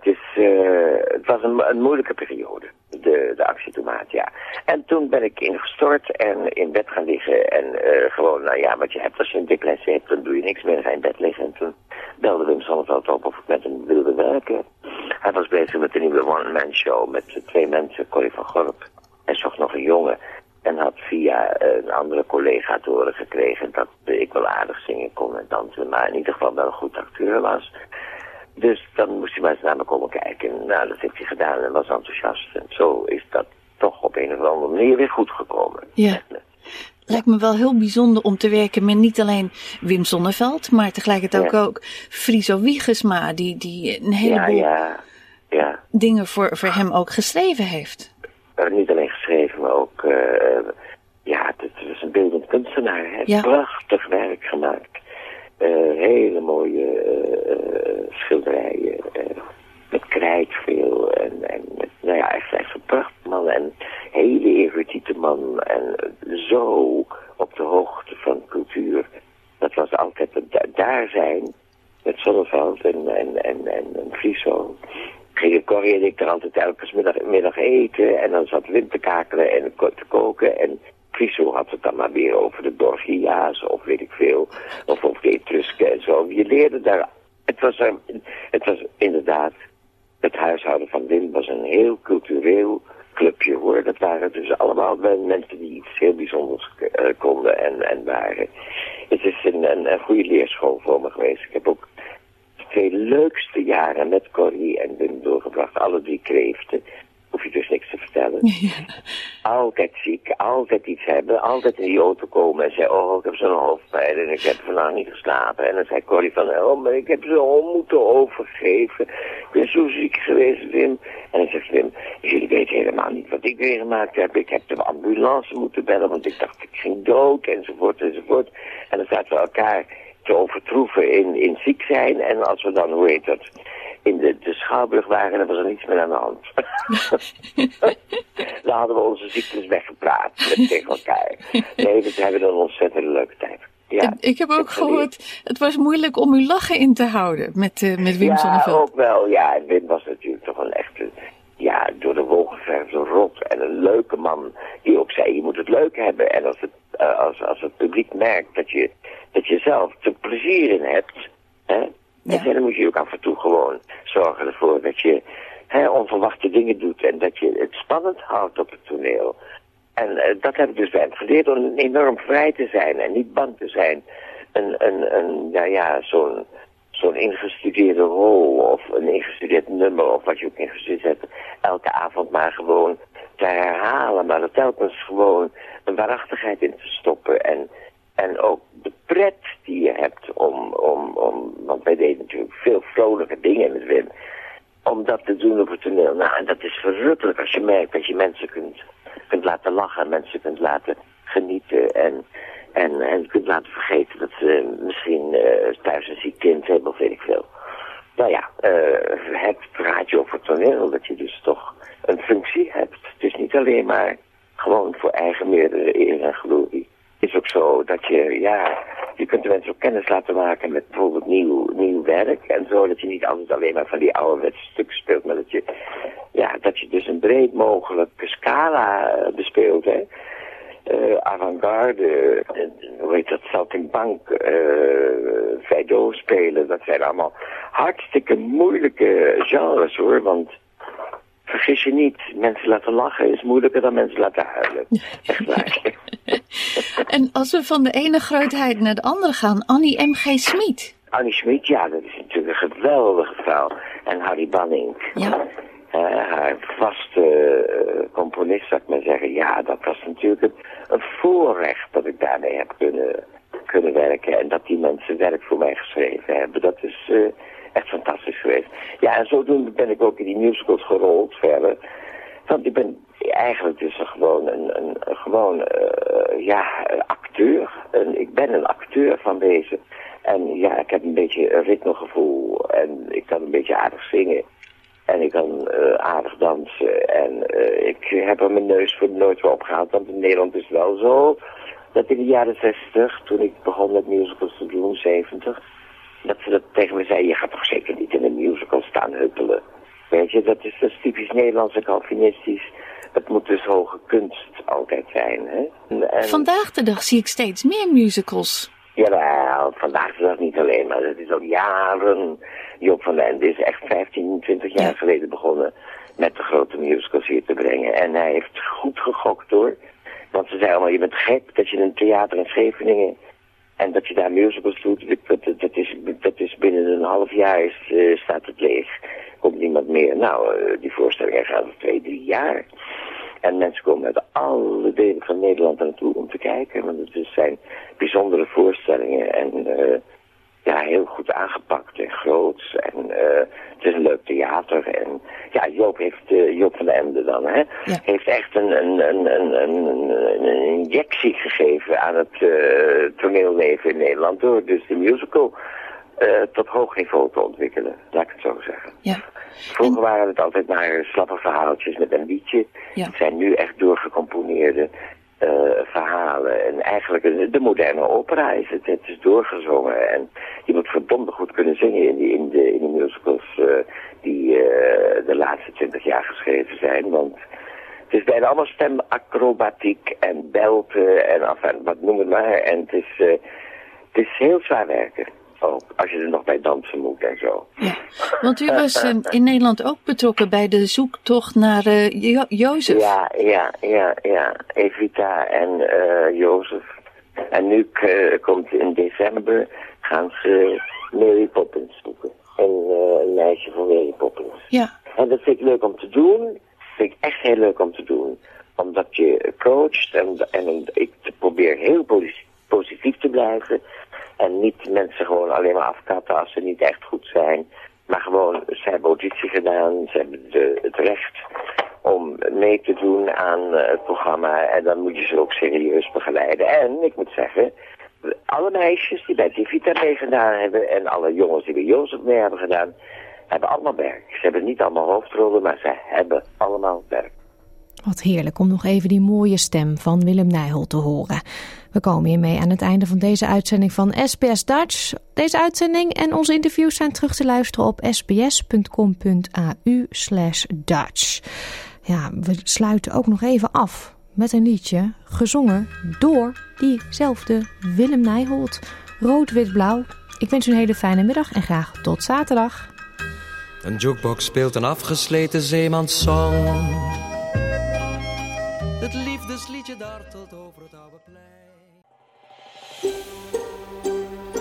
het was een, moeilijke periode, de, de ja. En toen ben ik ingestort en in bed gaan liggen. En uh, gewoon, nou ja, wat je hebt als je een depressie hebt, dan doe je niks meer. Ga in bed liggen. En toen belde Wim Sonneveld op of ik met hem wilde werken. Hij was bezig met een nieuwe one-man show met twee mensen, Corrie van Gorp. Hij zocht nog een jongen en had via een andere collega te horen gekregen dat ik wel aardig zingen kon en dansen, maar in ieder geval wel een goed acteur was. Dus dan moest hij maar eens naar me komen kijken. Nou, dat heeft hij gedaan en was enthousiast. En zo is dat toch op een of andere manier weer goed gekomen. Ja. Lijkt me wel heel bijzonder om te werken met niet alleen Wim Sonneveld, maar tegelijkertijd Ja. ook Friso Wiegesma, die, die een heleboel Ja, ja, ja. dingen voor, voor hem ook geschreven heeft. Uh, niet alleen geschreven, maar ook, uh, ja, het was een beeldend kunstenaar. Hij heeft prachtig werk gemaakt. Uh, hele mooie uh, schilderijen, met krijt veel. En, en met, nou ja, echt, echt een. En hele erudite man. En zo op de hoogte van cultuur. Dat was altijd het da- daar zijn. Met Zonneveld en, en, en, en, en Friso gingen Corrie en ik er altijd elke middag, middag eten. En dan zat Wim te kakelen en te koken. En Friso had het dan maar weer over de Borgia's of weet ik veel. Of over de Etrusken en zo. Je leerde daar... Het was, er, het was inderdaad... Het huishouden van Wim was een heel cultureel clubje hoor. Dat waren dus allemaal mensen die iets heel bijzonders uh, konden en, en waren. Het is een, een, een goede leerschool voor me geweest. Ik heb ook twee leukste jaren met Corrie en Wim doorgebracht. Alle drie kreeften. Hoef je dus niks te vertellen. Altijd ziek, altijd iets hebben, altijd in die auto komen en zeggen, oh, ik heb zo'n hoofdpijn en ik heb vandaag niet geslapen. En dan zei Corrie van, oh, maar ik heb zo moeten overgeven. Ik ben zo ziek geweest, Wim. En dan zegt Wim, jullie weten helemaal niet wat ik meegemaakt heb. Ik heb de ambulance moeten bellen, want ik dacht ik ging dood, enzovoort, enzovoort. En dan zaten we elkaar te overtroeven in, in ziek zijn. En als we dan, hoe heet dat, in de, de Schouwburg waren, dan was er niets meer aan de hand. dan hadden we onze ziektes weggepraat met tegen elkaar. Nee, we hebben een ontzettend leuke tijd. Ja, ik heb ook gehoord, het was moeilijk om uw lachen in te houden met, uh, met Wim ja, Sonneveld. ook wel. Ja, en Wim was natuurlijk toch een echte, ja, door de wol geverfde rot. En een leuke man die ook zei, je moet het leuk hebben. En als het, uh, als, als het publiek merkt dat je, dat je zelf er plezier in hebt, hè, En dan moet je ook af en toe gewoon zorgen ervoor dat je hè, onverwachte dingen doet en dat je het spannend houdt op het toneel. En uh, dat heb ik dus bij hem geleerd om enorm vrij te zijn en niet bang te zijn. Een, een, een ja, ja, zo'n zo'n ingestudeerde rol of een ingestudeerd nummer of wat je ook ingestudeerd hebt, elke avond maar gewoon te herhalen, maar er telkens gewoon een waarachtigheid in te stoppen en, en ook de pret die je hebt om, om, om, want wij deden natuurlijk veel vrolijke dingen met Wim. om dat te doen op het toneel. Nou, en dat is verrukkelijk als je merkt dat je mensen kunt, kunt laten lachen, mensen kunt laten genieten en, en, en kunt laten vergeten dat ze misschien uh, thuis een ziek kind hebben of weet ik veel. Nou ja, uh, het praatje over het toneel, dat je dus toch een functie hebt. Het is niet alleen maar gewoon voor eigen meerdere eer en glorie. Ook zo dat je, ja, je kunt de mensen ook kennis laten maken met bijvoorbeeld nieuw, nieuw werk en zo. Dat je niet altijd alleen maar van die ouderwetse stukken speelt, maar dat je, ja, dat je dus een breed mogelijke scala bespeelt, hè. Uh, avant-garde, uh, hoe heet dat, saltimbank, uh, Feydeau spelen, dat zijn allemaal hartstikke moeilijke genres hoor, want vergis je niet, mensen laten lachen is moeilijker dan mensen laten huilen. Echt waar. en als we van de ene grootheid naar de andere gaan, Annie M.G. Smit. Annie Smit, ja, dat is natuurlijk een geweldige vrouw. En Harry Banning. Ja. Uh, haar vaste uh, componist, zou ik maar zeggen. Ja, dat was natuurlijk een, een voorrecht dat ik daarmee heb kunnen, kunnen werken. En dat die mensen werk voor mij geschreven hebben. Dat is uh, echt fantastisch geweest. Ja, en zodoende ben ik ook in die musicals gerold verder. Want ik ben eigenlijk dus gewoon een, een, gewoon, ja, een acteur. En ik ben een acteur van deze. En ja, ik heb een beetje een ritmegevoel. En ik kan een beetje aardig zingen. En ik kan uh, aardig dansen. En uh, ik heb er mijn neus voor nooit weer opgehaald. Want in Nederland is het wel zo dat in de jaren 60, toen ik begon met musicals te doen, 70, dat ze dat tegen me zeiden, je gaat toch zeker niet in een musical staan huppelen. Weet je, dat is, dat is typisch Nederlands en Calvinistisch. Het moet dus hoge kunst altijd zijn. Hè? En... Vandaag de dag zie ik steeds meer musicals. Jawel, vandaag de dag niet alleen, maar dat is al jaren. Job van den Ende is echt 15, 20 jaar geleden begonnen met de grote musicals hier te brengen. En hij heeft goed gegokt hoor. Want ze zeiden allemaal, je bent gek dat je een theater in Scheveningen en dat je daar musicals doet. Dat, dat, dat, is, dat is binnen een half jaar is, uh, staat het leeg. Komt niemand meer. Nou, uh, die voorstellingen gaan er twee, drie jaar. En mensen komen uit alle delen van Nederland naartoe om te kijken. Want het zijn bijzondere voorstellingen en uh, ja, heel goed aangepakt en groot. En uh, het is een leuk theater. En ja, Joop heeft, uh, Joop van de Ende dan, hè, ja. heeft echt een, een, een, een, een, een injectie gegeven aan het toneelleven in Nederland door dus de musical uh, tot hoog niveau te ontwikkelen, laat ik het zo zeggen. Ja. Vroeger en... waren het altijd maar slappe verhaaltjes met een liedje. Ja. Het zijn nu echt doorgecomponeerde uh, verhalen. En eigenlijk de moderne opera is het. Het is doorgezongen. En je moet verdomd goed kunnen zingen in, die, in, de, in de musicals uh, die de laatste twintig jaar geschreven zijn. Want het is bijna allemaal stemacrobatiek en belten en enfin, wat noem het maar. En het is, het is heel zwaar werken. Ook, als je er nog bij dansen moet en zo. Ja, want u was uh, in Nederland ook betrokken bij de zoektocht naar uh, jo Jozef. Ja, ja, ja, ja. Evita en uh, Jozef. En nu komt in december gaan ze Mary Poppins zoeken. Een, een meisje van Mary Poppins. Ja. En dat vind ik leuk om te doen. vind ik echt heel leuk om te doen. Omdat je coacht en, en ik probeer heel positief te blijven. En niet mensen gewoon alleen maar afkatten als ze niet echt goed zijn. Maar gewoon, ze hebben auditie gedaan, ze hebben het recht om mee te doen aan uh, het programma. En dan moet je ze ook serieus begeleiden. En, ik moet zeggen, alle meisjes die bij Divita meegedaan hebben... en alle jongens die bij Jozef mee hebben gedaan, hebben allemaal werk. Ze hebben niet allemaal hoofdrollen, maar ze hebben allemaal werk. Wat heerlijk om nog even die mooie stem van Willem Nijholt te horen. We komen hiermee aan het einde van deze uitzending van SBS Dutch. Deze uitzending en onze interviews zijn terug te luisteren op sbs.com.au Dutch. Ja, we sluiten ook nog even af met een liedje gezongen door diezelfde Willem Nijholt. Rood, wit, blauw. Ik wens u een hele fijne middag en graag tot zaterdag. Een jukebox speelt een afgesleten zeemanssong. Het liefdesliedje dartelt over het oude